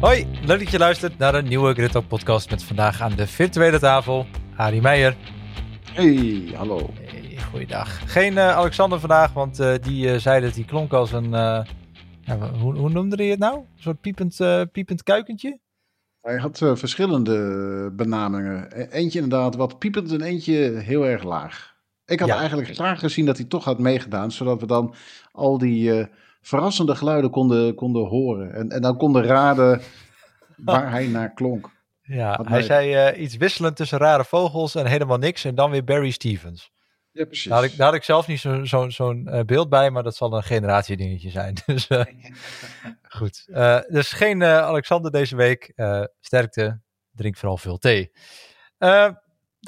Hoi, leuk dat je luistert naar een nieuwe Grid podcast met vandaag aan de virtuele tafel Arie Meijer. Hey, hallo. Hey, goeiedag. Geen eh, Alexander vandaag, want eh, die eh, zei dat hij klonk als een, ja, hoe, hoe noemde hij het nou? Een soort piepend, piepend kuikentje? Hij had verschillende benamingen. E- Eentje inderdaad wat piepend en eentje heel erg laag. Ik had Ja. eigenlijk graag gezien dat hij toch had meegedaan, zodat we dan al die eh, verrassende geluiden konden, konden horen. En, en dan konden raden waar hij naar klonk. Ja, Wat hij leuk. zei eh, iets wisselend tussen rare vogels en helemaal niks en dan weer Barry Stevens. Ja, precies. Daar had ik, daar had ik zelf niet zo- zo- zo'n eh, beeld bij, maar dat zal een generatiedingetje zijn. Dus goed. Dus geen Alexander deze week. Sterkte, drink vooral veel thee.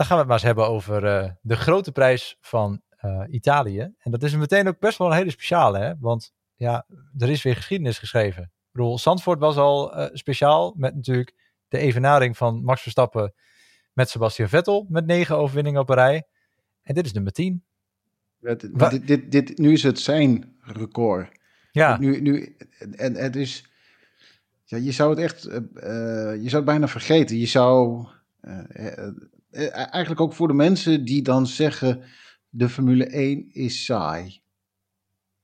Dan gaan we het maar eens hebben over eh, de grote prijs van eh, Italië. En dat is meteen ook best wel een hele speciale, hè? Want ja, er is weer geschiedenis geschreven. Ik bedoel, Zandvoort was al eh, speciaal met natuurlijk de evenaring van Max Verstappen met Sebastian Vettel met negen overwinningen op een rij. En dit is nummer 10. Het- Wa- dit, dit, dit, nu is het zijn record. Ja, Nu, nu, en het is. Ja, je zou het echt. je zou het bijna vergeten. Je zou. Eigenlijk ook voor de mensen die dan zeggen. De Formule 1 is saai.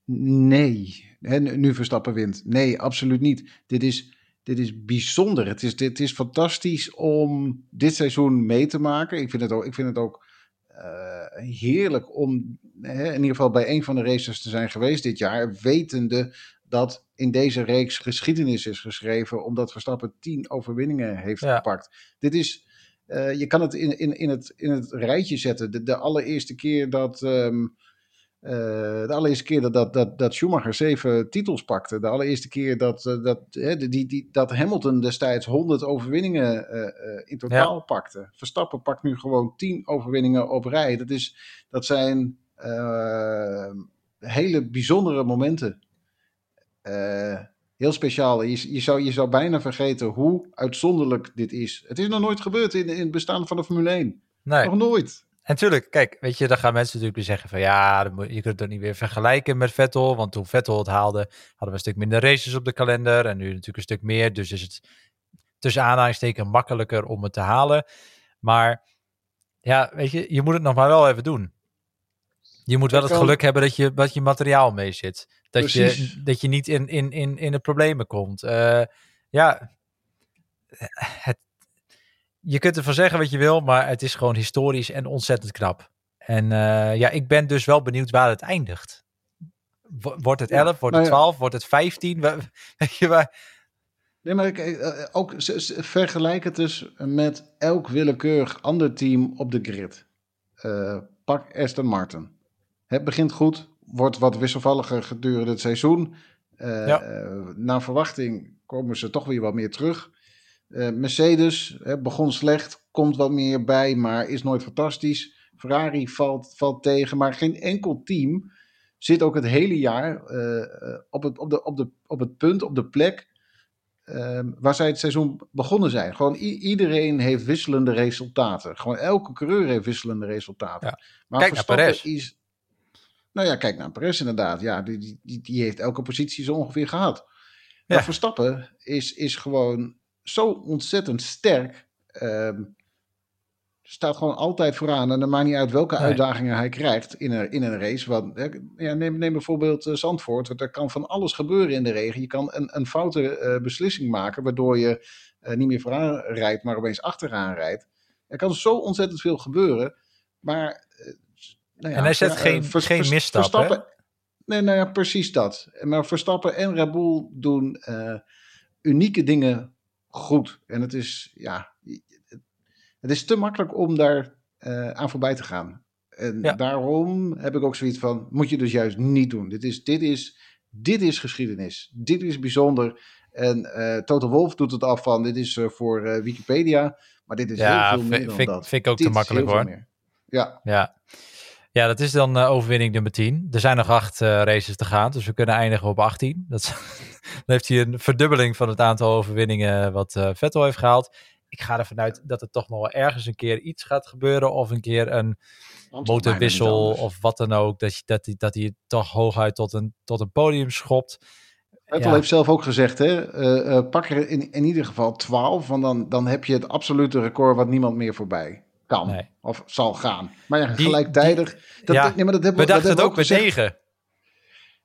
Nee. Nu Verstappen wint. Nee, absoluut niet. Dit is, dit is bijzonder. Het is, dit is fantastisch om dit seizoen mee te maken. Ik vind het ook, ik vind het ook eh, heerlijk om hè, in ieder geval bij een van de races te zijn geweest dit jaar. Wetende dat in deze reeks geschiedenis is geschreven. Omdat Verstappen tien overwinningen heeft Ja. gepakt. Dit is. Eh, je kan het in, in, in, het in het rijtje zetten. De, de allereerste keer dat. ehm, eh, de allereerste keer dat, dat, dat, dat Schumacher zeven titels pakte. De allereerste keer dat, eh, dat, hè, die, die, dat Hamilton destijds 100 overwinningen in totaal pakte. Verstappen pakt nu gewoon 10 overwinningen op rij. Dat, is, dat zijn hele bijzondere momenten. Heel speciaal. Je, je, zou, je zou bijna vergeten hoe uitzonderlijk dit is. Het is nog nooit gebeurd in, in het bestaan van de Formule 1. nee. Nog nooit. En tuurlijk, kijk, weet je, dan gaan mensen natuurlijk weer zeggen van ja, dan je kunt het ook niet weer vergelijken met Vettel. Want toen Vettel het haalde, hadden we een stuk minder races op de kalender. En nu natuurlijk een stuk meer. Dus is het tussen aanhalingstekens makkelijker om het te halen. Maar ja, weet je, je moet het nog maar wel even doen. Je moet wel het geluk hebben dat je, dat je materiaal mee zit. Dat je, dat je niet in, in, in, in de problemen komt. Eh, ja, het, je kunt ervan zeggen wat je wil, maar het is gewoon historisch en ontzettend knap. En eh, ja, ik ben dus wel benieuwd waar het eindigt. Wo- Wordt het Ja, 11, wordt nou het ja. 12, wordt het 15? Wa- Weet je waar? Nee, maar ik, eh, ook vergelijk het dus met elk willekeurig ander team op de grid. Pak Aston Martin. Het begint goed, wordt wat wisselvalliger gedurende het seizoen. Ja. eh, naar verwachting komen ze toch weer wat meer terug. Eh, Mercedes hè, begon slecht, komt wat meer bij, maar is nooit fantastisch. Ferrari valt, valt tegen, maar geen enkel team zit ook het hele jaar eh, op, het, op, de, op, de, op het punt, op de plek ehm, waar zij het seizoen begonnen zijn. Gewoon iedereen heeft wisselende resultaten. Gewoon elke coureur heeft wisselende resultaten. Ja. Maar Kijk naar Perez. is. Nou ja, kijk naar Perez inderdaad. Ja, die, die- die, heeft elke positie zo ongeveer gehad. Maar. Verstappen is, is gewoon zo ontzettend sterk. ehm, staat gewoon altijd vooraan. En dan maakt niet uit welke Nee. uitdagingen hij krijgt in een, in een race. Want, ja, neem, neem bijvoorbeeld eh, Zandvoort. Er kan van alles gebeuren in de regen. Je kan een, een foute eh, beslissing maken. Waardoor je eh, niet meer vooraan rijdt, maar opeens achteraan rijdt. Er kan zo ontzettend veel gebeuren. Maar. Nou ja, En hij zet geen- eh, Vers- geen Vers- misstap, hè? Verstappen- Nee, nou ja, precies dat. Maar Verstappen en Bull doen eh, unieke dingen goed. En het is, ja, het is te makkelijk om daar eh, aan voorbij te gaan. En Ja. daarom heb ik ook zoiets van, moet je dus juist niet doen. Dit is, dit is, dit is geschiedenis. Dit is bijzonder. En eh Toto Wolf doet het af van, dit is eh, voor eh, Wikipedia. Maar dit is Ja, heel veel meer dan vind- dat. vind ik ook te Dit makkelijk, hoor. Ja, Ja. Ja, dat is dan eh, overwinning nummer 10. Er zijn nog acht eh, races te gaan, dus we kunnen eindigen op 18. Dat is- dan heeft hij een verdubbeling van het aantal overwinningen wat eh, Vettel heeft gehaald. ik ga ervan uit dat er toch nog wel ergens een keer iets gaat gebeuren. Of een keer een motorwissel of wat dan ook. Dat, je, dat, hij, dat hij het toch hooguit tot een, tot een podium schopt. Vettel heeft zelf ook gezegd, hè, uh, pak er in, in ieder geval 12, want dan, dan heb je het absolute record wat niemand meer voorbij kan of zal gaan. Maar ja, gelijktijdig... dat, ja, nee, maar dat hebben we, dachten het ook met 9.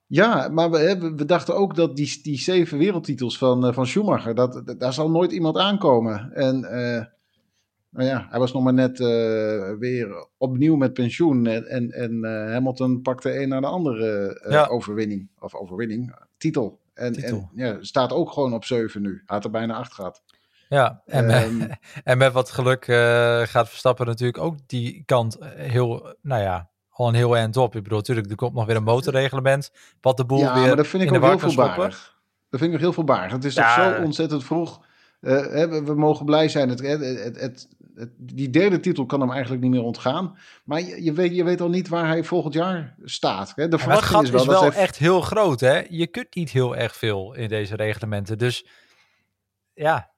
Ja, maar we, we, dachten ook dat die, die zeven wereldtitels van, uh, van Schumacher, dat, daar zal nooit iemand aankomen. En uh, nou ja, hij was nog maar net uh, weer opnieuw met pensioen. En, en, en Hamilton pakte een naar de andere ja. overwinning. Of overwinning, titel. En, en ja, staat ook gewoon op 7 nu. Hij had er bijna 8 gehad. Ja, en, um, en met wat geluk uh, gaat Verstappen natuurlijk ook die kant heel, nou ja, al een heel eind op. Ik bedoel, natuurlijk, er komt nog weer een motorreglement, wat de boel ja, weer maar dat vind ik ook heel voorbarig. Dat vind ik ook heel voorbarig. Het is ja. toch zo ontzettend vroeg. Uh, we, we, mogen blij zijn. Het, het, het, die derde titel kan hem eigenlijk niet meer ontgaan. Maar je, je, weet, je weet al niet waar hij volgend jaar staat. Hè? De verwachting is wel, is wel echt heel groot. Hè? Je kunt niet heel erg veel in deze reglementen. Dus ja,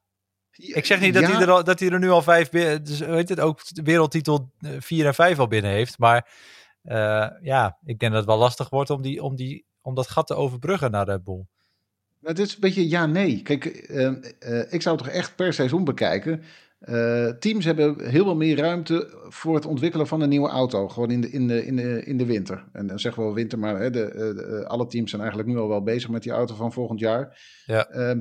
ik zeg niet dat, hij er al, dat hij er nu al vijf dus weet het ook wereldtitel 4 en 5 al binnen heeft. Maar uh, ja, ik denk dat het wel lastig wordt om, die, om, die, om dat gat te overbruggen naar Red Bull. Nou, het is een beetje ja-nee. Kijk, uh, uh, ik zou het toch echt per seizoen bekijken. teams hebben heel veel meer ruimte voor het ontwikkelen van een nieuwe auto. Gewoon in de, in de, in de, in de winter. En dan zeggen we wel winter, maar hè, de, de, alle teams zijn eigenlijk nu al wel bezig met die auto van volgend jaar. Ja. Ehm,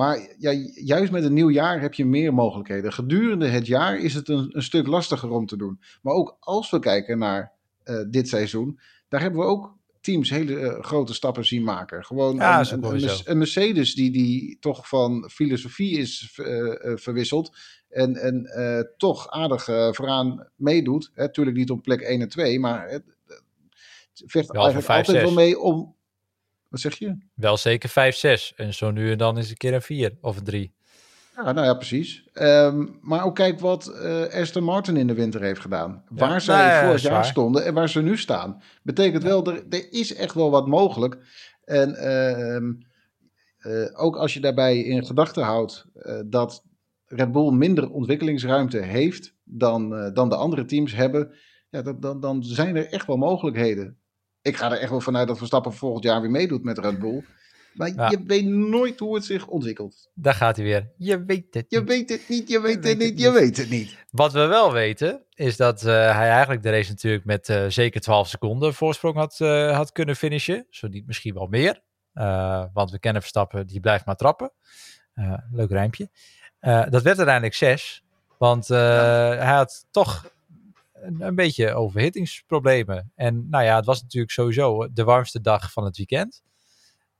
maar ja, juist met een nieuw jaar heb je meer mogelijkheden. Gedurende het jaar is het een, een stuk lastiger om te doen. Maar ook als we kijken naar uh, dit seizoen, daar hebben we ook teams hele uh, grote stappen zien maken. Gewoon ja, een, een, een, Mercedes die, die toch van filosofie is uh, verwisseld. En, en toch aardig vooraan meedoet. Hè, tuurlijk niet op plek 1 en 2, maar het, vecht eigenlijk 5, altijd 6. wel mee om wat zeg je? Wel zeker 5, 6. En zo nu en dan is een keer een 4 of een 3. Ja, nou ja, precies. Um, maar ook kijk wat uh, Aston Martin in de winter heeft gedaan. Ja, waar zij nou, vorig jaar stonden en waar ze nu staan. Betekent ja. wel, er, er is echt wel wat mogelijk. En uh, uh, ook als je daarbij in gedachten houdt uh, dat Red Bull minder ontwikkelingsruimte heeft dan, dan de andere teams hebben. Ja, dat, dan, dan zijn er echt wel mogelijkheden ik ga er echt wel vanuit dat Verstappen volgend jaar weer meedoet met Red Bull. Maar je weet nooit hoe het zich ontwikkelt. Daar gaat hij weer. Je weet het Je weet het niet, je weet, het, niet, je weet het niet. Wat we wel weten, is dat uh, hij eigenlijk de race natuurlijk met uh, zeker 12 seconden voorsprong had, uh, had kunnen finishen. Zo niet misschien wel meer. want we kennen Verstappen, die blijft maar trappen. leuk rijmpje. dat werd uiteindelijk 6. Want ja. hij had toch een, een, beetje overhittingsproblemen. En nou ja, het was natuurlijk sowieso de warmste dag van het weekend.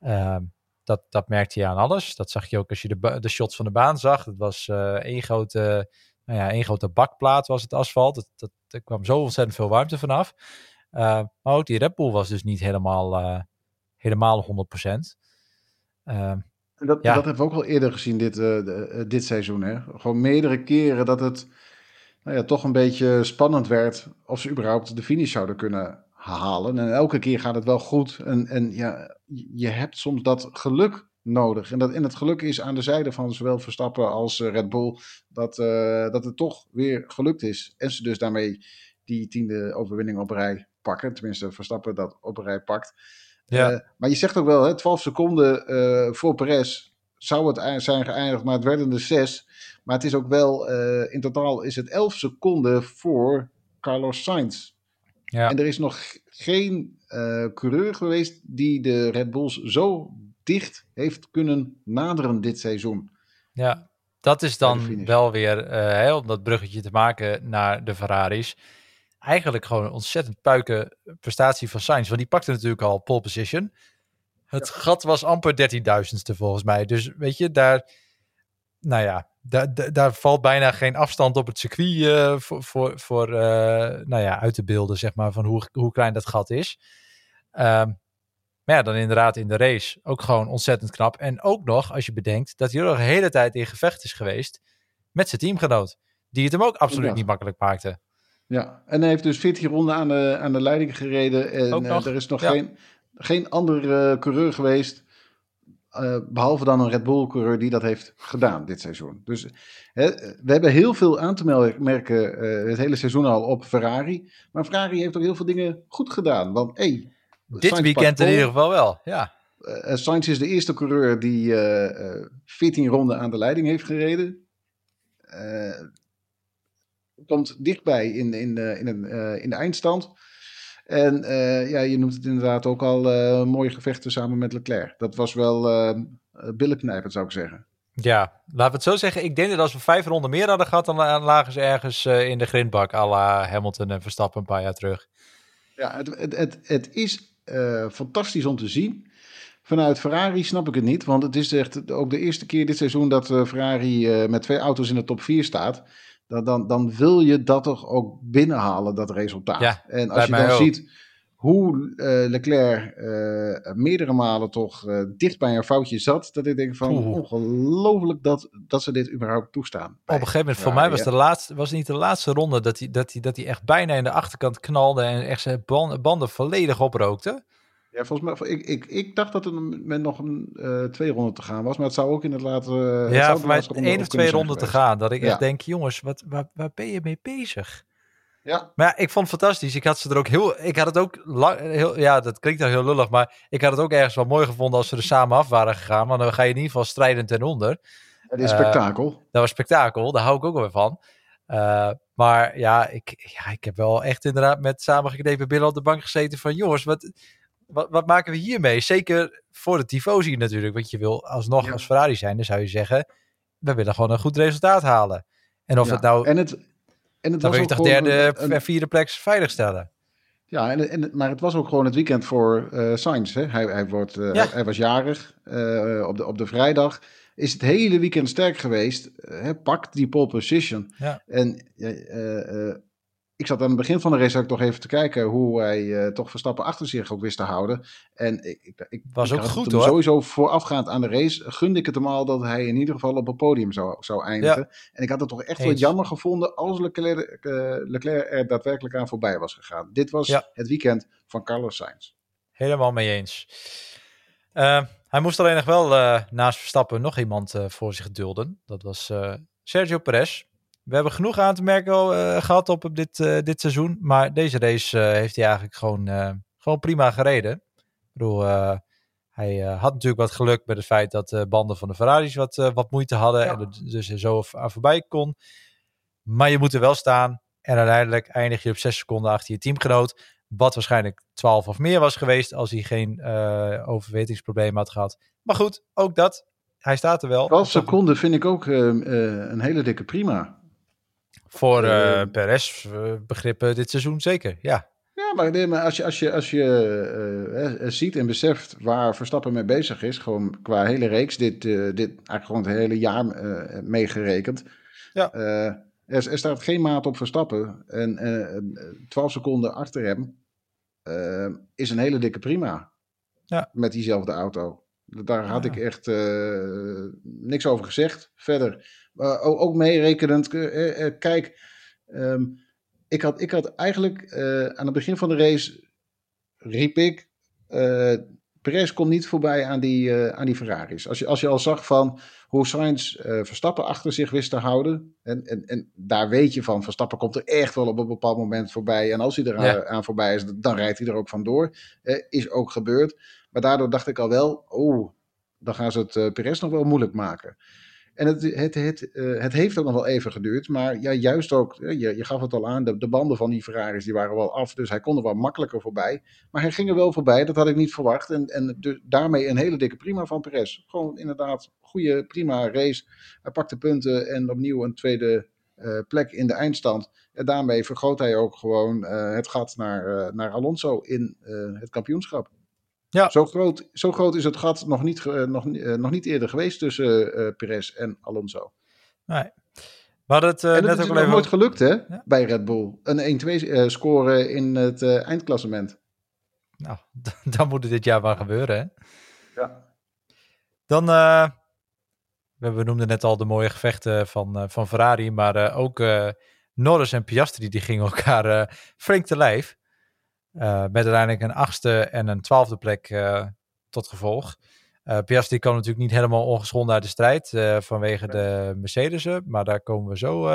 Uh, dat, dat merkte je aan alles. Dat zag je ook als je de, de shots van de baan zag. Het was uh, één, grote, nou ja, één grote bakplaat was het asfalt. Dat, dat, er kwam zo ontzettend veel warmte vanaf. Uh, maar ook die Red Bull was dus niet helemaal, uh, helemaal 100%. Uh, dat, ja. dat hebben we ook al eerder gezien dit, de, dit seizoen. Hè? Gewoon meerdere keren dat het nou ja, toch een beetje spannend werd of ze überhaupt de finish zouden kunnen halen. En elke keer gaat het wel goed. En, en ja, je hebt soms dat geluk nodig. En, dat, en het geluk is aan de zijde van zowel Verstappen als eh, Red Bull dat, uh, dat het toch weer gelukt is. En ze dus daarmee die tiende overwinning op rij pakken. Tenminste, Verstappen dat op rij pakt. Ja. Uh, maar je zegt ook wel, hè, 12 seconden voor Perez zou het zijn geëindigd, maar het werden er 6. Maar het is ook wel, uh, in totaal is het 11 seconden voor Carlos Sainz. Ja. En er is nog geen uh, coureur geweest die de Red Bulls zo dicht heeft kunnen naderen dit seizoen. Ja, dat is dan wel weer, uh, om dat bruggetje te maken naar de Ferraris. Eigenlijk gewoon een ontzettend puike prestatie van Sainz. Want die pakte natuurlijk al pole position. Het ja. gat was amper 13.000ste volgens mij. Dus weet je, daar, nou ja, daar, daar valt bijna geen afstand op het circuit uh, voor, voor, voor uh, nou ja, uit te beelden, zeg maar, van hoe, hoe klein dat gat is. Um, maar ja, dan inderdaad in de race ook gewoon ontzettend knap. En ook nog, als je bedenkt, dat hij nog een hele tijd in gevecht is geweest met zijn teamgenoot. Die het hem ook absoluut ja. niet makkelijk maakte. Ja, en hij heeft dus 14 ronden aan de, aan de leiding gereden. En uh, er is nog ja. geen, geen andere coureur geweest behalve dan een Red Bull-coureur die dat heeft gedaan dit seizoen. Dus hè, we hebben heel veel aan te merken het hele seizoen al op Ferrari. Maar Ferrari heeft ook heel veel dingen goed gedaan. Want hey, dit weekend in ieder geval wel, ja. Uh, Sainz is de eerste coureur die uh, uh, 14 ronden aan de leiding heeft gereden. komt dichtbij in, in, in, een, in de eindstand. En ja, je noemt het inderdaad ook al mooie gevechten samen met Leclerc. Dat was wel billenknijpend, zou ik zeggen. Ja, laten we het zo zeggen. Ik denk dat als we vijf ronden meer hadden gehad, dan lagen ze ergens in de grindbak à la Hamilton en Verstappen een paar jaar terug. Ja, het, het, het, het is fantastisch om te zien. Vanuit Ferrari snap ik het niet, want het is echt ook de eerste keer dit seizoen dat uh, Ferrari uh, met twee auto's in de top 4 staat. Dan, dan, dan wil je dat toch ook binnenhalen, dat resultaat. Ja, en als je dan ziet hoe uh, Leclerc meerdere malen toch dicht bij een foutje zat, dat ik denk van Oeh. ongelooflijk dat, dat ze dit überhaupt toestaan. Op een gegeven moment, voor mij was, de laatste, was het niet de laatste ronde dat hij, dat, hij, dat hij echt bijna in de achterkant knalde en echt zijn banden volledig oprookte. Ja, volgens mij, ik, ik, ik dacht dat er met nog een, uh, twee ronden te gaan was, maar het zou ook in het laatste. Uh, ja, voor mij één of twee ronden te gaan. Dat ik echt denk, jongens, wat, waar, waar ben je mee bezig? Ja. Maar ja, ik vond het fantastisch. Ik had ze er ook heel. Ik had het ook lang. Heel, ja, dat klinkt nou heel lullig, maar ik had het ook ergens wel mooi gevonden als ze er samen af waren gegaan. Want dan ga je in ieder geval strijden ten onder. Het is spektakel. Uh, dat was spektakel, daar hou ik ook wel van. Uh, maar ja ik, ja, ik heb wel echt inderdaad met samengeknepen billen op de bank gezeten van jongens, wat, wat, wat maken we hiermee? Zeker voor de tifosi natuurlijk. Want je wil alsnog als Ferrari zijn, dan zou je zeggen, we willen gewoon een goed resultaat halen. En of het nou... En het, en het dan was wil je toch derde en vierde plek veiligstellen. Ja, en, en, maar het was ook gewoon het weekend voor uh, Sainz. Hè? Hij, hij, wordt, uh, ja. hij, was jarig uh, op, de, op de vrijdag. Is het hele weekend sterk geweest. pakt die pole position. Ja. En ik zat aan het begin van de race ook toch even te kijken hoe hij uh, toch Verstappen achter zich ook wist te houden. En ik, ik, ik was ik ook goed hoor. Sowieso voorafgaand aan de race gunde ik het hem al dat hij in ieder geval op het podium zou, zou eindigen. Ja. En ik had het toch echt wel jammer gevonden als Leclerc, uh, Leclerc, er daadwerkelijk aan voorbij was gegaan. Dit was ja. het weekend van Carlos Sainz. Helemaal mee eens. Uh, hij moest alleen nog wel naast Verstappen nog iemand voor zich dulden. Dat was Sergio Perez. We hebben genoeg aan te merken uh, gehad op, op dit, uh, dit seizoen. Maar deze race uh, heeft hij eigenlijk gewoon, gewoon prima gereden. Ik bedoel, hij had natuurlijk wat geluk met het feit dat de banden van de Ferraris wat, wat moeite hadden. Ja. En er dus er zo aan voorbij kon. Maar je moet er wel staan. En uiteindelijk eindig je op 6 seconden achter je teamgenoot. Wat waarschijnlijk 12 of meer was geweest als hij geen overwetingsprobleem had gehad. Maar goed, ook dat. Hij staat er wel. 12 seconden vind ik ook een hele dikke prima. Voor uh, Perez begrippen dit seizoen zeker, ja. Ja, maar, nee, maar als je, als je, als je uh, ziet en beseft waar Verstappen mee bezig is, gewoon qua hele reeks, dit, uh, dit eigenlijk gewoon het hele jaar meegerekend. Ja. Er, er, staat geen maat op Verstappen. En 12 seconden achter hem is een hele dikke prima. Ja. Met diezelfde auto. Daar had ik echt niks over gezegd. Verder uh, ook meerekenend. Uh, kijk, um, ik, had, ik had eigenlijk aan het begin van de race riep ik. Perez komt niet voorbij aan die, aan die Ferraris. Als je, als je al zag van hoe Sainz Verstappen achter zich wist te houden. En, en, en daar weet je van, Verstappen komt er echt wel op een bepaald moment voorbij. En als hij er ja. aan, voorbij is, dan rijdt hij er ook vandoor. is ook gebeurd. Maar daardoor dacht ik al wel, oh, dan gaan ze het Perez nog wel moeilijk maken. En het, het, uh, het heeft ook nog wel even geduurd. Maar ja, juist ook, je, je gaf het al aan, de, de, banden van die Ferraris die waren wel af. Dus hij kon er wel makkelijker voorbij. Maar hij ging er wel voorbij, dat had ik niet verwacht. En, en de, daarmee een hele dikke prima van Perez. Gewoon inderdaad, goede, prima race. Hij pakte punten en opnieuw een tweede uh, plek in de eindstand. En daarmee vergroot hij ook gewoon het gat naar, naar Alonso in het kampioenschap. Ja. Zo, groot, zo groot is het gat nog niet, uh, nog, uh, nog niet eerder geweest tussen uh, Perez en Alonso. Nee. We hadden het, en het net is ook nog even... nooit gelukt hè, ja. bij Red Bull. Een 1-2 scoren in het eindklassement. Nou, dan moet het dit jaar wel gebeuren hè. Ja. Dan, we noemden net al de mooie gevechten van, van Ferrari, maar ook Norris en Piastri die gingen elkaar flink te lijf. Uh, met uiteindelijk een achtste en een twaalfde plek uh, tot gevolg. Uh, Piastri kwam natuurlijk niet helemaal ongeschonden uit de strijd vanwege de Mercedes'en, maar daar komen we zo,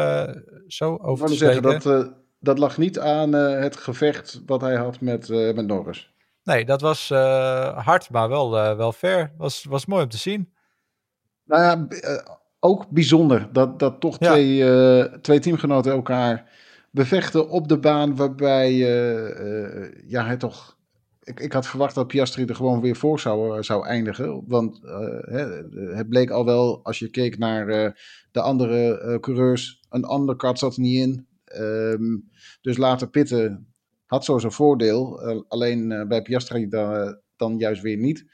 zo over te zeggen. Dat, dat lag niet aan het gevecht wat hij had met, met Norris. Nee, dat was hard, maar wel, wel fair. Was, was mooi om te zien. Nou ja, ook bijzonder dat, dat toch twee, uh, twee teamgenoten elkaar bevechten op de baan. Waarbij uh, ja, hij toch. Ik, ik had verwacht dat Piastri er gewoon weer voor zou, zou eindigen. Want het bleek al wel, als je keek naar de andere coureurs, een undercut zat er niet in. Um, dus later pitten had zo zijn voordeel. alleen bij Piastri dan, dan juist weer niet.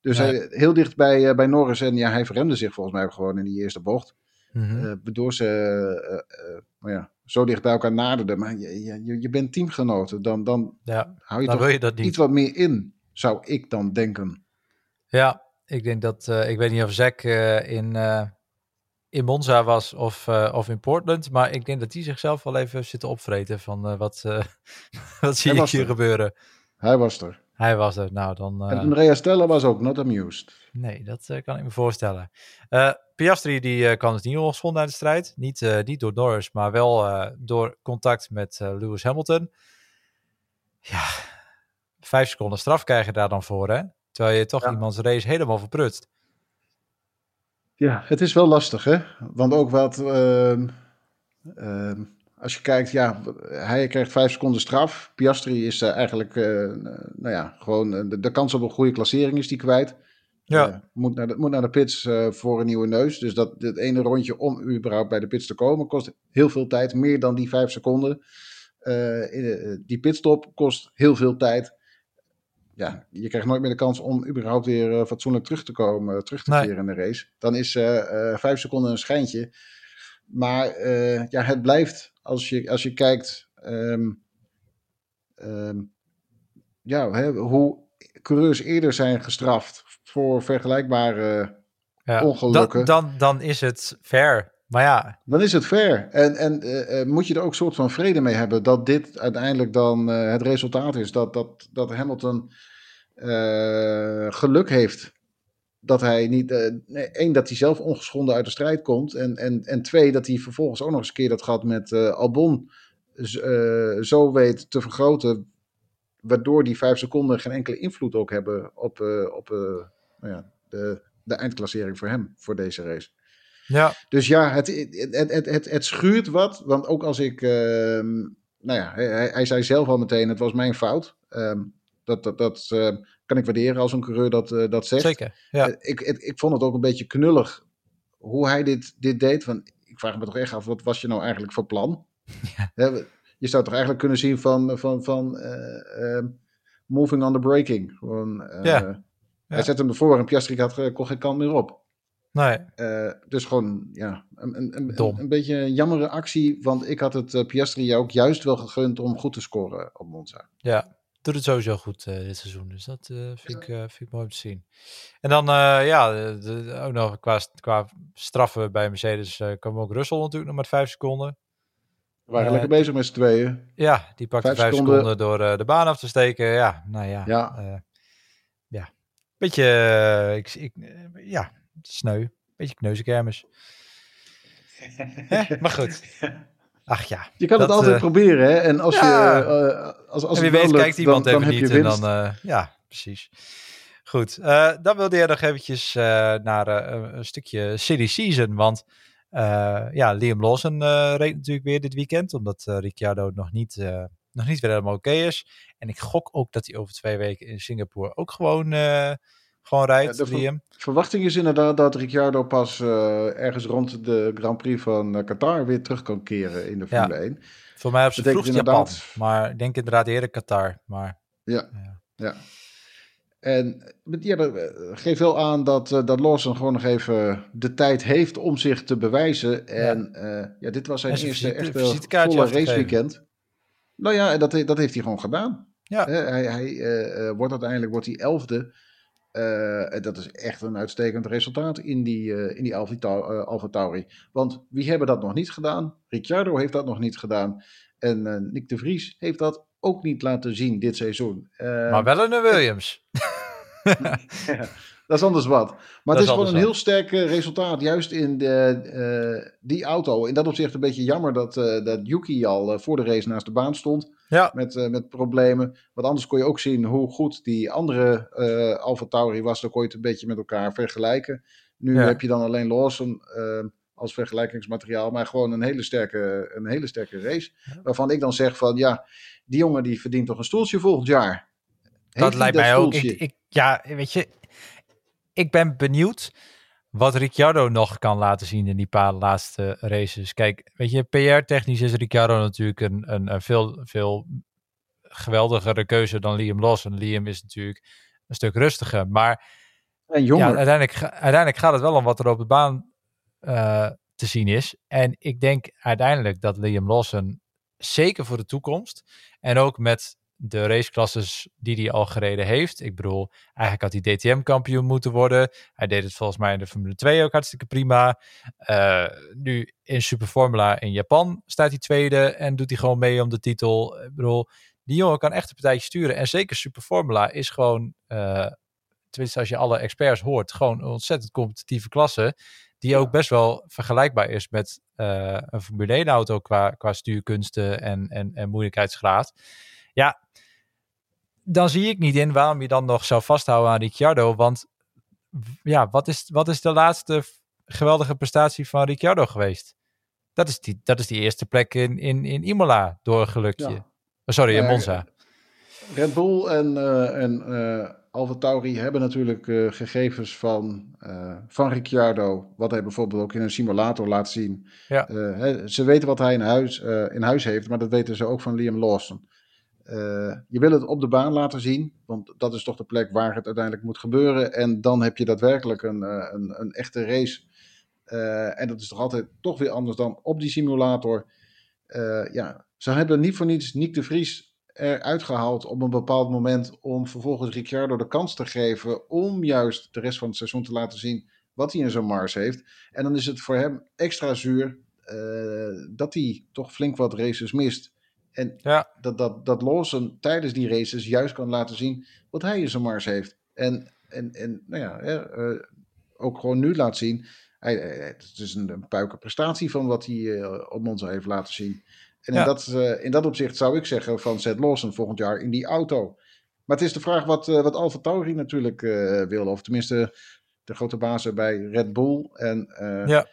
Dus hij, heel dicht bij, bij Norris. En ja, hij verremde zich volgens mij gewoon in die eerste bocht. Mm waardoor ze uh, ja, zo dicht bij elkaar naderden. Maar je, je, je bent teamgenoten. Dan, dan ja, hou je toch je dat niet. iets wat meer in, zou ik dan denken. Ja, ik denk dat... ik weet niet of Zack in, in Monza was of, of in Portland. Maar ik denk dat die zichzelf wel even zitten opvreten van wat, wat zie ik hier gebeuren. Hij was er. Hij was er. Nou, dan... Uh... En Andrea Stella was ook not amused. Nee, dat uh, kan ik me voorstellen. Uh, Piastri die kan het niet ongeschonden uit de strijd. Niet, niet door Norris, maar wel door contact met Lewis Hamilton. Ja, vijf seconden straf krijg je daar dan voor, hè? Terwijl je toch ja. iemands race helemaal verprutst. Ja, het is wel lastig, hè? Want ook wat... Ehm, ehm, als je kijkt, ja, hij krijgt vijf seconden straf. Piastri is uh, eigenlijk, uh, nou ja, gewoon de, de, kans op een goede klassering is die kwijt. Ja. moet, naar de, moet naar de pits voor een nieuwe neus. Dus dat het ene rondje om überhaupt bij de pits te komen kost heel veel tijd. Meer dan die vijf seconden. die pitstop kost heel veel tijd. Ja, je krijgt nooit meer de kans om überhaupt weer fatsoenlijk terug te komen, terug te keren in de race. Dan is vijf seconden een schijntje. Maar ja, het blijft als je, als je kijkt um, um, ja, hè, hoe coureurs eerder zijn gestraft voor vergelijkbare ja, ongelukken. Dan, dan, dan is het fair. Maar ja. Dan is het fair. En, en uh, moet je er ook een soort van vrede mee hebben dat dit uiteindelijk dan uh, het resultaat is. Dat, dat, dat Hamilton uh, geluk heeft dat hij niet. Uh, één, dat hij zelf ongeschonden uit de strijd komt. En, en, en twee, dat hij vervolgens ook nog eens een keer dat gehad met uh, Albon. Uh, zo weet te vergroten. Waardoor die vijf seconden geen enkele invloed ook hebben op, op nou ja, de, de eindklassering voor hem, voor deze race. Ja. Dus ja, het, het, het, het, het schuurt wat. Want ook als ik. Ehm, nou ja, hij, hij, zei zelf al meteen: het was mijn fout. Um, dat, dat, dat kan ik waarderen als een coureur dat, uh, dat zegt. Zeker, ja. Uh, ik, ik, ik, vond het ook een beetje knullig hoe hij dit, dit deed. Van, ik vraag me toch echt af, wat was je nou eigenlijk voor plan? Ja. je zou toch eigenlijk kunnen zien van, van, van uh, moving on the. Gewoon, ja. Hij zet hem ervoor en Piastri had, kon geen kant meer op. Nee. dus gewoon, ja, een, een, een, een, beetje een jammere actie. Want ik had het Piastri ook juist wel gegund om goed te scoren op Monza. Ja, doet het sowieso goed uh, dit seizoen. Dus dat uh, vind, ik, uh, vind ik mooi om te zien. En dan, ja, de, de, ook nog qua, qua straffen bij Mercedes kwam ook Russell natuurlijk nog met vijf seconden. We waren lekker bezig met z'n tweeën. Ja, die pakte vijf, vijf seconden. seconden. door de baan af te steken. Ja, nou ja. Ja. ja. Beetje, ik, ik, ja, sneu. Beetje kneuzenkermis. maar goed. Ach ja. Je kan het altijd uh, proberen, hè? En als ja. je. Uh, als, als en wie weet, lukt, kijkt iemand dan, even dan niet. En dan, uh, ja, precies. Goed. dan wilde je nog eventjes naar een stukje City Season. Want ja, Liam Lawson reed natuurlijk weer dit weekend. Omdat Ricciardo nog niet, nog niet weer helemaal oké okay is. En ik gok ook dat hij over twee weken in Singapore ook gewoon gewoon rijdt, ja, de verwachting is inderdaad dat Ricciardo pas uh, ergens rond de Grand Prix van uh, Qatar weer terug kan keren in de Formule ja. 1. Voor mij op zijn vroegst inderdaad... Japan, maar ik denk inderdaad eerder Qatar. Maar, ja, ja. ja. En ja, geeft wel aan dat, dat Lawson gewoon nog even de tijd heeft om zich te bewijzen. En ja, ja dit was zijn eerste echte volle raceweekend. Nou ja, dat, dat heeft hij gewoon gedaan. Ja. hij hij wordt uiteindelijk wordt hij elfde. Uh, dat is echt een uitstekend resultaat in die, uh, in die Alfa, Tauri. Want wie hebben dat nog niet gedaan? Ricciardo heeft dat nog niet gedaan. En Nick de Vries heeft dat ook niet laten zien dit seizoen. maar wel een Williams. ja, dat is anders wat. Maar het is gewoon een heel sterk resultaat, juist in de, die auto. In dat opzicht een beetje jammer dat, dat Yuki al voor de race naast de baan stond. Ja. Met, met problemen. Want anders kon je ook zien hoe goed die andere uh, Alfa Tauri was. Dan kon je het een beetje met elkaar vergelijken. Nu heb je dan alleen Lawson als vergelijkingsmateriaal. Maar gewoon een hele sterke, een hele sterke race. Waarvan ik dan zeg van ja, die jongen die verdient toch een stoeltje volgend jaar. dat lijkt mij ook. Ik, ja, weet je, ik ben benieuwd wat Ricciardo nog kan laten zien in die paar laatste races. Kijk, weet je, PR-technisch is Ricciardo natuurlijk een, een, een, veel, veel geweldigere keuze dan Liam Lawson. Liam is natuurlijk een stuk rustiger, maar en jonger. Ja, uiteindelijk, uiteindelijk gaat het wel om wat er op de baan uh, te zien is. En ik denk uiteindelijk dat Liam Lawson zeker voor de toekomst en ook met de raceklasses die hij al gereden heeft. Ik bedoel, eigenlijk had hij DTM-kampioen moeten worden. Hij deed het volgens mij in de Formule 2 ook hartstikke prima. Uh, nu in Superformula in Japan staat hij tweede en doet hij gewoon mee om de titel. Ik bedoel, die jongen kan echt een partijtje sturen. En zeker Superformula is gewoon, uh, tenminste als je alle experts hoort, gewoon een ontzettend competitieve klasse. Die ook best wel vergelijkbaar is met uh, een Formule 1 auto qua, qua stuurkunsten en, en, en moeilijkheidsgraad. Ja, dan zie ik niet in waarom je dan nog zou vasthouden aan Ricciardo. Want ja, wat is, wat is de laatste geweldige prestatie van Ricciardo geweest? Dat is die, dat is die eerste plek in, in, in Imola door een gelukje. Oh, sorry, in Monza. Red Bull en, uh, en uh, Alfa Tauri hebben natuurlijk uh, gegevens van, van Ricciardo. Wat hij bijvoorbeeld ook in een simulator laat zien. Ja. Ze weten wat hij in huis, in huis heeft, maar dat weten ze ook van Liam Lawson. Uh, je wil het op de baan laten zien, want dat is toch de plek waar het uiteindelijk moet gebeuren. En dan heb je daadwerkelijk een, uh, een, een, echte race. Uh, en dat is toch altijd toch weer anders dan op die simulator. ja, ze hebben niet voor niets Nick de Vries eruit gehaald op een bepaald moment om vervolgens Ricciardo de kans te geven om juist de rest van het seizoen te laten zien wat hij in zijn mars heeft. En dan is het voor hem extra zuur dat hij toch flink wat races mist. En ja. dat, dat, dat Lawson tijdens die races juist kan laten zien wat hij in zijn mars heeft. En, en, en nou ja, uh, ook gewoon nu laat zien. Hij, het is een, een puike prestatie van wat hij uh, op Monza heeft laten zien. En in, dat, uh, in dat opzicht zou ik zeggen van zet Lawson volgend jaar in die auto. Maar het is de vraag wat, wat Alfa Tauri natuurlijk wil. Of tenminste de grote bazen bij Red Bull. En, ja.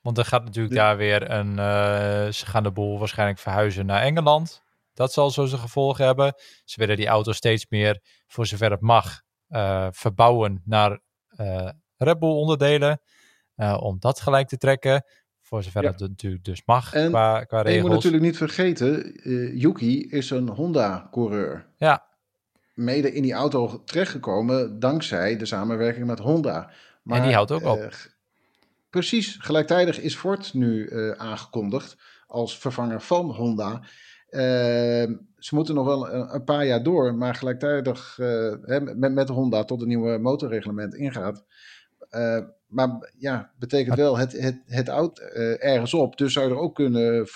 Want er gaat natuurlijk daar weer een. Uh, ze gaan de boel waarschijnlijk verhuizen naar Engeland. Dat zal zo zijn gevolgen hebben. Ze willen die auto steeds meer, voor zover het mag, uh, verbouwen naar uh, Red Bull onderdelen. om dat gelijk te trekken. Voor zover ja. dat natuurlijk dus mag en, qua, qua regels. En je moet natuurlijk niet vergeten, Yuki is een Honda-coureur. Ja. Mede in die auto terechtgekomen dankzij de samenwerking met Honda. Maar, en die houdt ook op. Precies, gelijktijdig is Ford nu uh, aangekondigd als vervanger van Honda. Uh, ze moeten nog wel een, een, paar jaar door, maar gelijktijdig uh, met, met Honda tot een nieuwe motorreglement ingaat. maar ja, betekent wel het, het, het oud ergens op. Dus zou je er ook kunnen,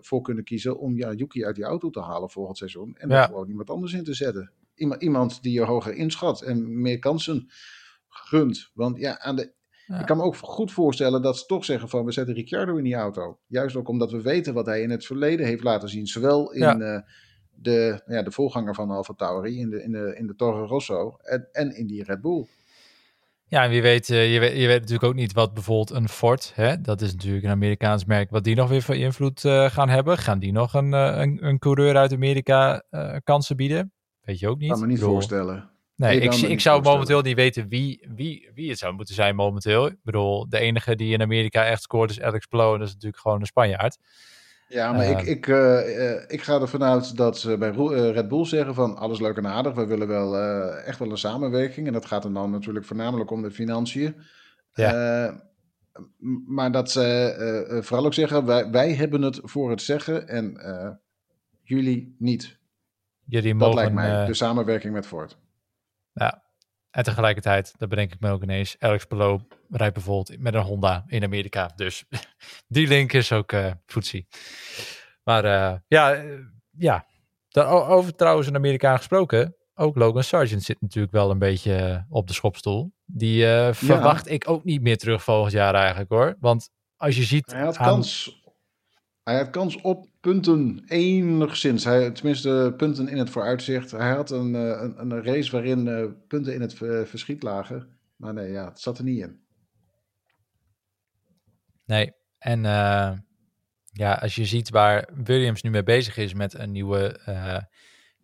voor kunnen kiezen om ja, Yuki uit die auto te halen volgend seizoen. En ja. er gewoon iemand anders in te zetten. Iemand, iemand die je hoger inschat en meer kansen gunt. Want ja, aan de ik kan me ook goed voorstellen dat ze toch zeggen van we zetten Ricciardo in die auto. Juist ook omdat we weten wat hij in het verleden heeft laten zien. Zowel in ja. uh, de, ja, de voorganger van Alfa Tauri, in de, in de, in de Toro Rosso en, en in die Red Bull. Ja, en wie weet, uh, je weet, je weet natuurlijk ook niet wat bijvoorbeeld een Ford, hè, dat is natuurlijk een Amerikaans merk, wat die nog weer voor invloed uh, gaan hebben. Gaan die nog een, een, een coureur uit Amerika kansen bieden? Weet je ook niet. Kan me niet bedoel, voorstellen. Nee, ik, ik zou momenteel niet weten wie, wie, wie het zou moeten zijn momenteel. Ik bedoel, de enige die in Amerika echt scoort is Alex Palou. En dat is natuurlijk gewoon een Spanjaard. Ja, maar uh, ik, ik, uh, uh, ik ga ervan uit dat ze bij Red Bull zeggen van alles leuk en aardig. We willen wel echt wel een samenwerking. En dat gaat dan, dan natuurlijk voornamelijk om de financiën. Ja. maar dat ze vooral ook zeggen, wij, wij hebben het voor het zeggen en jullie niet. Jullie dat mogen, lijkt mij de samenwerking met Ford. Ja, en tegelijkertijd, dat bedenk ik me ook ineens, Alex Palou rijdt bijvoorbeeld met een Honda in Amerika. Dus die link is ook uh, footsie. Maar uh, ja, uh, ja. over trouwens een Amerikaan gesproken, ook Logan Sargent zit natuurlijk wel een beetje eh, op de schopstoel. Die uh, verwacht ik ook niet meer terug volgend jaar eigenlijk hoor. Want als je ziet... Hij had, kans, hij had kans op punten enigszins. Hij, tenminste punten in het vooruitzicht. Hij had een, een, een race waarin punten in het verschiet lagen. Maar nee, ja, het zat er niet in. Nee, en ja, als je ziet waar Williams nu mee bezig is met een nieuwe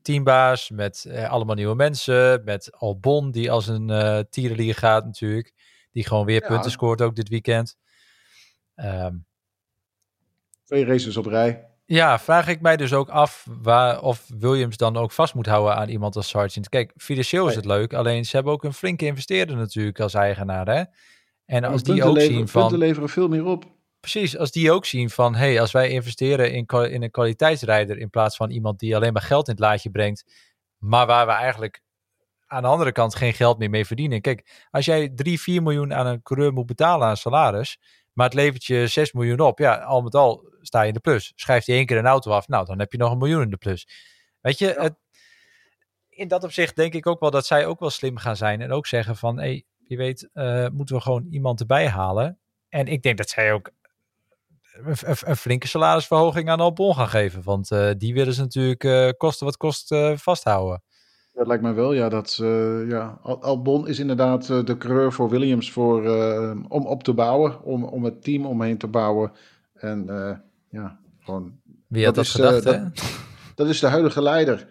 teambaas, met eh, allemaal nieuwe mensen, met Albon die als een uh, tierenlier gaat natuurlijk, die gewoon weer punten scoort ook dit weekend. Um, Twee races op rij. Ja, vraag ik mij dus ook af waar, of Williams dan ook vast moet houden aan iemand als Sargent. Kijk, financieel is het leuk, alleen ze hebben ook een flinke investeerder natuurlijk als eigenaar. Hè? En als die ook zien van... Punten leveren veel meer op. Precies, als die ook zien van, hey, als wij investeren in, in een kwaliteitsrijder in plaats van iemand die alleen maar geld in het laadje brengt, maar waar we eigenlijk aan de andere kant geen geld meer mee verdienen. Kijk, als jij 3, 4 miljoen aan een coureur moet betalen aan salaris, maar het levert je 6 miljoen op, ja, al met al sta je in de plus. Schrijft hij één keer een auto af, nou, dan heb je nog een miljoen in de plus. Weet je, het, in dat opzicht denk ik ook wel dat zij ook wel slim gaan zijn en ook zeggen van, hey, wie weet, uh, moeten we gewoon iemand erbij halen. En ik denk dat zij ook een, flinke salarisverhoging aan Albon gaan geven. Want uh, die willen ze natuurlijk uh, kosten wat kost vasthouden. Dat lijkt me wel, ja. Dat, ja. Albon is inderdaad de coureur voor Williams voor, om op te bouwen. Om, om het team omheen te bouwen. En ja, gewoon... Wie had dat, is, gedacht, dat, dat, is de huidige leider.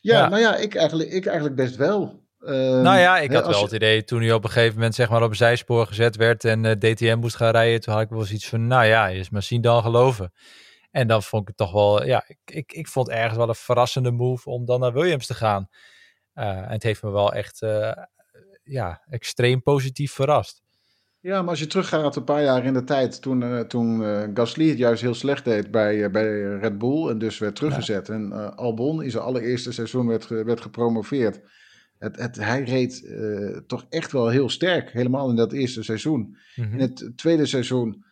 Ja, ja, nou ja, ik eigenlijk, ik eigenlijk best wel. Ehm, nou ja, ik had wel het idee toen hij op een gegeven moment zeg maar op een zijspoor gezet werd en eh, DTM moest gaan rijden. Toen had ik wel eens iets van, nou ja, is maar zien dan geloven. En dan vond ik het toch wel, ja, ik, ik, ik vond ergens wel een verrassende move om dan naar Williams te gaan. Uh, en het heeft me wel echt, uh, ja, extreem positief verrast. Ja, maar als je teruggaat een paar jaar in de tijd, toen, uh, toen Gasly het juist heel slecht deed bij, bij Red Bull en dus werd teruggezet. En Albon in zijn allereerste seizoen werd, werd gepromoveerd. Het, het, hij reed toch echt wel heel sterk, helemaal in dat eerste seizoen. Mhm. In het tweede seizoen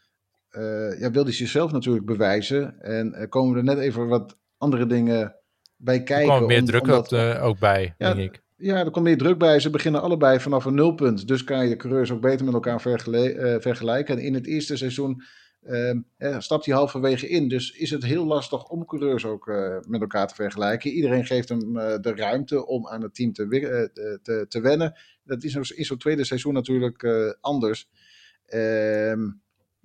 ja, wilde hij zichzelf natuurlijk bewijzen. En komen er net even wat andere dingen bij kijken. Er kwam meer druk omdat, op ook bij, ja, denk ik. Ja, er komt meer druk bij. Ze beginnen allebei vanaf een nulpunt. Dus kan je coureurs ook beter met elkaar vergelijken. En in het eerste seizoen uh, stapt hij halverwege in. Dus is het heel lastig om coureurs ook uh, met elkaar te vergelijken. Iedereen geeft hem uh, de ruimte om aan het team te, te, te wennen. Dat is in zo'n tweede seizoen natuurlijk anders. Ehm,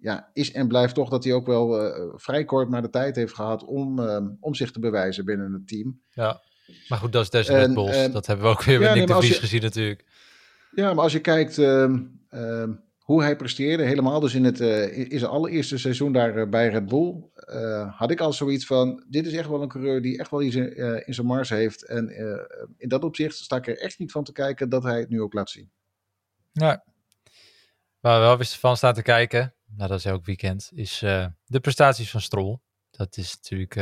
ja, is en blijft toch dat hij ook wel vrij kort maar de tijd heeft gehad om, ehm, om zich te bewijzen binnen het team. Ja, maar goed, dat is des Red Bulls. dat hebben we ook weer met Nick de Vries gezien natuurlijk. Ja, maar als je kijkt hoe hij presteerde, helemaal dus in, het, uh, in zijn allereerste seizoen daar uh, bij Red Bull, uh, had ik al zoiets van, dit is echt wel een coureur die echt wel iets in, in zijn mars heeft. En in dat opzicht sta ik er echt niet van te kijken dat hij het nu ook laat zien. Ja, waar we wel wisten van staan te kijken, nou dat is elk weekend, is de prestaties van Stroll. Dat is natuurlijk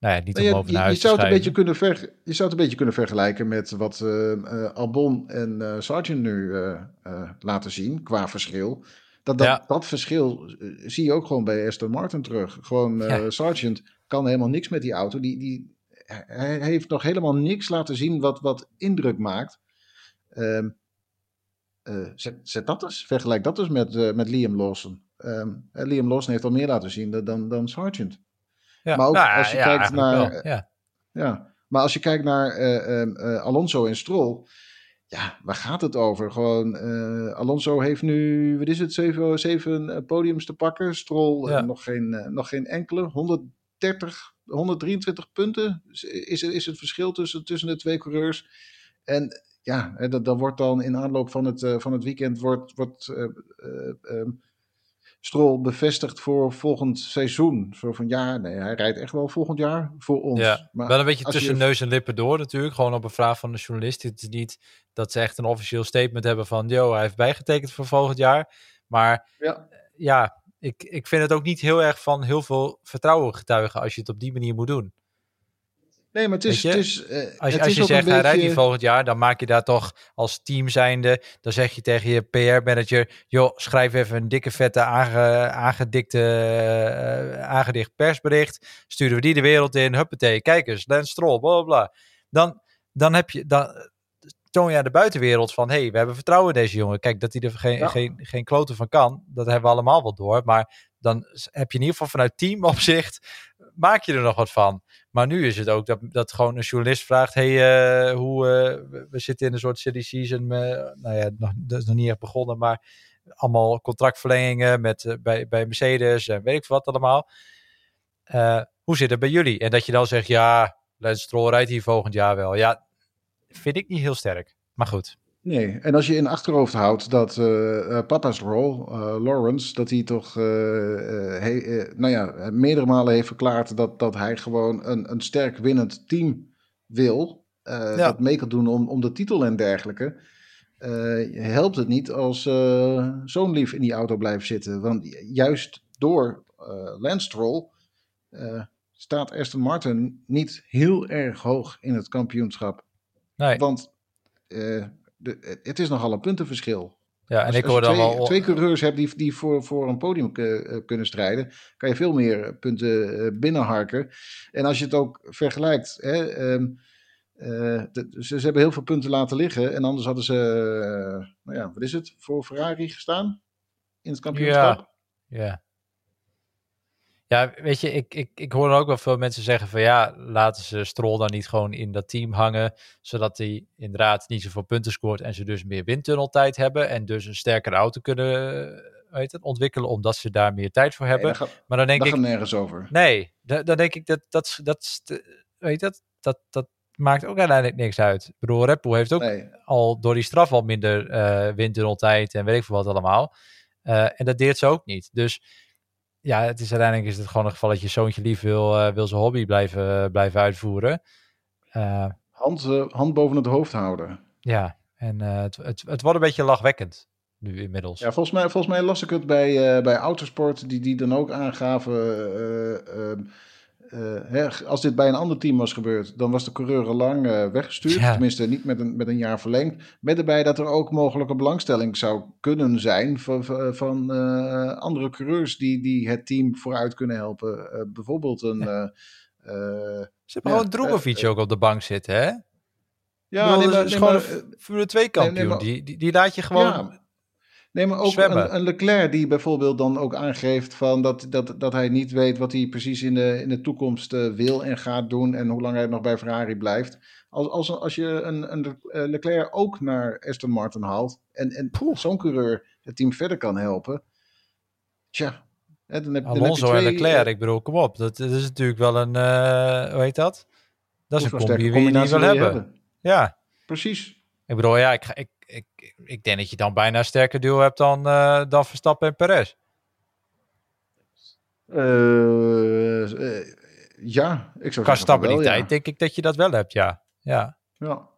nou ja, niet nou om over naar je, je, zou het een beetje kunnen ver, je zou het een beetje kunnen vergelijken met wat uh, Albon en Sargent nu laten zien qua verschil. Dat, dat, dat verschil zie je ook gewoon bij Aston Martin terug. Gewoon ja. Sargent kan helemaal niks met die auto. Die, die, hij heeft nog helemaal niks laten zien wat, wat indruk maakt. Um, zet, zet, dat eens, vergelijk dat eens met, met Liam Lawson. Um, Liam Lawson heeft al meer laten zien dan, dan Sargent. Ja. Maar ook nou, als je kijkt naar. ja. ja. Maar als je kijkt naar uh, Alonso en Stroll. Ja, waar gaat het over? Gewoon, uh, Alonso heeft nu, wat is het, zeven, zeven podiums te pakken. Stroll nog, geen, nog geen enkele. 130, 123 punten is, is het verschil tussen, tussen de twee coureurs. En ja, dat, dat wordt dan in aanloop van het, van het weekend wordt, wordt um, Stroll bevestigd voor volgend seizoen. Zo van ja, nee, hij rijdt echt wel volgend jaar voor ons. Ja, maar wel een beetje tussen neus en lippen door natuurlijk. Gewoon op een vraag van de journalist. Het is niet dat ze echt een officieel statement hebben van... joh, hij heeft bijgetekend voor volgend jaar. Maar ja, ja ik, ik vind het ook niet heel erg van heel veel vertrouwen getuigen... als je het op die manier moet doen. Nee, maar het is... Het is uh, als je, als je zegt, hij rijdt niet volgend jaar, dan maak je daar toch als team zijnde... dan zeg je tegen je PR-manager... joh, schrijf even een dikke, vette, aange, aangedikte, uh, aangedicht persbericht. Sturen we die de wereld in, huppatee, kijk eens, Lance Stroll, bla, bla. Dan, dan heb je, dan toon je aan de buitenwereld van, hé, hey, we hebben vertrouwen in deze jongen. Kijk, dat hij er geen, Ja. geen, geen kloten van kan, dat hebben we allemaal wel door. Maar dan heb je in ieder geval vanuit teamopzicht, maak je er nog wat van. Maar nu is het ook dat, dat gewoon een journalist vraagt, hey, eh, hoe, eh, we, zitten in een soort silly season, eh, nou ja, nog, dat is nog niet echt begonnen, maar allemaal contractverlengingen met, bij, bij Mercedes en weet ik wat allemaal. Hoe zit het bij jullie? En dat je dan zegt, ja, Lance Stroll rijdt hier volgend jaar wel. Ja, vind ik niet heel sterk. Maar goed. Nee, en als je in achterhoofd houdt dat eh, papa's rol, eh, Lawrence, dat hij toch he- nou ja, meerdere malen heeft verklaard dat, dat hij gewoon een, een sterk winnend team wil. Ja. Dat mee kan doen om, om de titel en dergelijke. helpt het niet als zo'n lief in die auto blijft zitten. Want juist door Lance Stroll staat Aston Martin niet heel erg hoog in het kampioenschap. Nee, Want de, het is nogal een puntenverschil. ja, en Als, ik hoor dan twee, wel... twee coureurs hebt die, die voor, voor een podium eh, eh, kunnen strijden, kan je veel meer punten eh, binnenharken. En als je het ook vergelijkt, hè, ehm, eh, de- ze, ze hebben heel veel punten laten liggen. En anders hadden ze, eh, nou ja, wat is het, voor Ferrari gestaan in het kampioenschap. Ja. Ja, weet je, ik, ik, ik hoor ook wel veel mensen zeggen van ja, laten ze Stroll dan niet gewoon in dat team hangen, zodat hij inderdaad niet zoveel punten scoort en ze dus meer windtunneltijd hebben en dus een sterkere auto kunnen eh, weet het, ontwikkelen, omdat ze daar meer tijd voor hebben. gaat, maar dan denk ik, gaat nergens over. nee, da- dan denk ik dat, dat, dat, weet dat, dat, dat maakt ook uiteindelijk niks uit. Ik bedoel, Red Bull heeft ook Nee. al door die straf al minder eh windtunneltijd en weet ik veel wat allemaal. Eh, en dat deert ze ook niet. Dus ja, het is uiteindelijk is het gewoon een geval dat je zoontje lief wil, eh, wil zijn hobby blijven, blijven uitvoeren. Eh, Hand, eh, hand boven het hoofd houden. ja, en eh, het, het, het wordt een beetje lachwekkend nu inmiddels. Ja, volgens mij, volgens mij las ik het bij, eh, bij Autosport, die, die dan ook aangaven. eh, eh, eh, hè, als dit bij een ander team was gebeurd, dan was de coureur al lang eh, weggestuurd. Ja. Tenminste, niet met een, met een jaar verlengd. Met erbij dat er ook mogelijke belangstelling zou kunnen zijn van, van, van, eh, andere coureurs die, die het team vooruit kunnen helpen. Eh, bijvoorbeeld een. eh, eh, Ze hebben gewoon Drogovic eh, ook op de bank zitten, hè? ja, bedoel, nee, dat maar, is nee, gewoon maar, een eh, Formule 2 kampioen. nee, maar- die, die, die laat je gewoon... Ja. Nee, maar ook een, een Leclerc die bijvoorbeeld dan ook aangeeft van dat, dat, dat hij niet weet wat hij precies in de, in de toekomst eh, wil en gaat doen en hoe lang hij nog bij Ferrari blijft. Als, als, als je een, een eh, Leclerc ook naar Aston Martin haalt en, en zo'n coureur het team verder kan helpen, tja. Hè, dan heb, dan heb je Alonso en Leclerc, eh, ik bedoel, kom op. Dat, dat is natuurlijk wel een... eh, hoe heet dat? Dat is een combi die je niet wil hebben. Ja. Precies. Ik bedoel, ja, ik, ga- ik, ik, ik denk dat je dan bijna een sterker duo hebt dan, eh, dan Verstappen en Perez. Eh, eh, ja, ik zou Qua stabiliteit ja. denk ik dat je dat wel hebt, ja. Ja, Ja.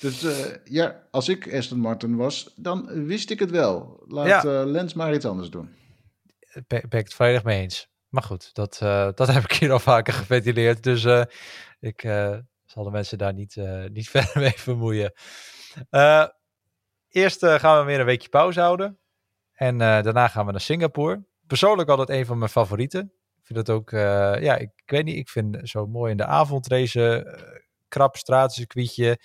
Dus ja, als ik Aston Martin was, dan wist ik het wel. Laat Ja. Lens maar iets anders doen. ben, ben ik het volledig mee eens. Maar goed, dat, dat heb ik hier al vaker geventileerd. Dus ik zal de mensen daar niet, niet verder mee vermoeien. Eerst eh, gaan we weer een weekje pauze houden. En eh, daarna gaan we naar Singapore. Persoonlijk altijd een van mijn favorieten. Ik vind het ook, eh, ja, ik, ik weet niet, ik vind zo mooi in de avondrace, krap straatcircuitje.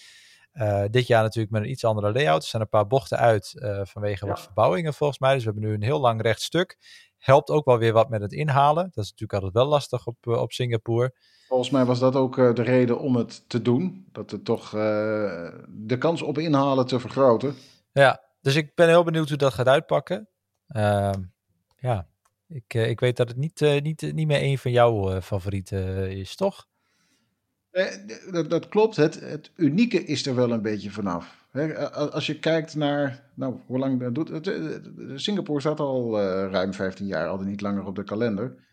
Eh dit jaar natuurlijk met een iets andere layout. Er zijn een paar bochten uit vanwege wat verbouwingen volgens mij. Dus we hebben nu een heel lang recht stuk. Helpt ook wel weer wat met het inhalen. Dat is natuurlijk altijd wel lastig op, op Singapore. Volgens mij was dat ook de reden om het te doen. Dat het toch de kans op inhalen te vergroten. Ja, dus ik ben heel benieuwd hoe dat gaat uitpakken. Ehm, ja, ik, eh, ik weet dat het niet, eh, niet, niet meer een van jouw eh, favorieten eh, is, toch? Eh, dat, dat klopt. Het, unieke is er wel een beetje vanaf. Als je kijkt naar, nou, hoe lang dat doet. Eh, Singapore staat al eh, ruim 15 jaar, al niet langer op de kalender.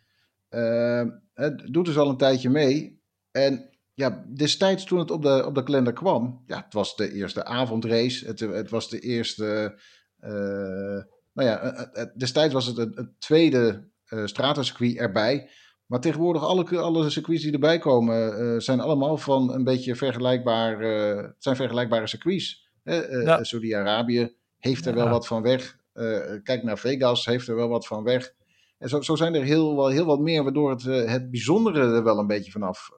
Eh, het doet dus al een tijdje mee. En ja, destijds toen het op de, op de kalender kwam, ja, het was de eerste avondrace. Het, het was de eerste. eh, nou ja, eh, eh, destijds was het het, tweede eh stratencircuit erbij. Maar tegenwoordig alle, alle circuits die erbij komen, zijn allemaal van een beetje vergelijkbaar, het zijn vergelijkbare circuits. Ja. Saudi-Arabië heeft er Ja. wel wat van weg. Kijk naar Vegas, heeft er wel wat van weg. En zo, zo zijn er heel, wel, heel wat meer, waardoor het, het bijzondere er wel een beetje vanaf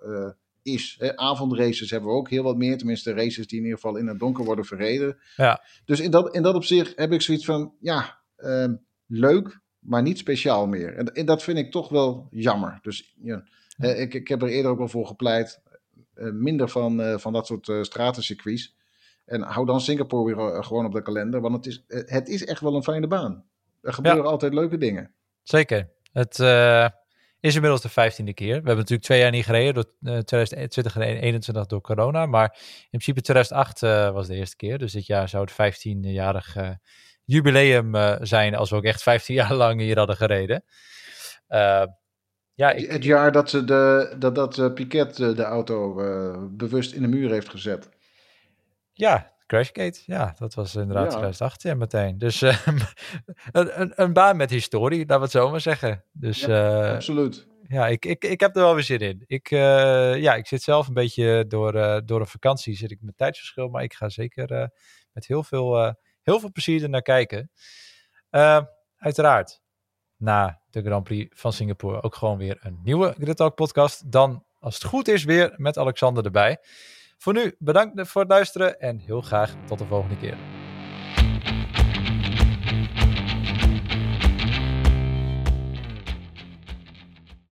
is. Hè, avondraces hebben we ook heel wat meer. Tenminste, races die in ieder geval in het donker worden verreden. Ja. Dus in dat, in dat opzicht heb ik zoiets van, ja, ehm, leuk, maar niet speciaal meer. En, en dat vind ik toch wel jammer. Dus ja, eh, ik, ik heb er eerder ook wel voor gepleit. eh, minder van, eh, van dat soort stratencircuits. En hou dan Singapore weer gewoon op de kalender. Want het is, het is echt wel een fijne baan. Er gebeuren altijd leuke dingen. Zeker. Het is inmiddels de vijftiende keer. We hebben natuurlijk twee jaar niet gereden, door, eh 2020 en 2021 door corona. Maar in principe 2008 eh, was de eerste keer. Dus dit jaar zou het 15-jarig eh, jubileum eh, zijn als we ook echt 15 jaar lang hier hadden gereden. Eh, ja, ik, Het jaar dat, ze de, dat, dat eh, Piquet eh, de auto eh, bewust in de muur heeft gezet. ja, Crashgate. Ja, dat was inderdaad Ja. 2008 ja, meteen. Dus eh, een, een, een baan met historie, laten we het zo maar zeggen. Dus eh, Absoluut. ja, ik, ik, ik heb er wel weer zin in. Ik, eh, ja, ik zit zelf een beetje door, door een vakantie, zit ik met tijdsverschil. Maar ik ga zeker met heel veel, heel veel plezier er naar kijken. Uiteraard, na de Grand Prix van Singapore ook gewoon weer een nieuwe Grid Talk podcast. Dan, als het goed is, weer met Alexander erbij. Voor nu, bedankt voor het luisteren en heel graag tot de volgende keer.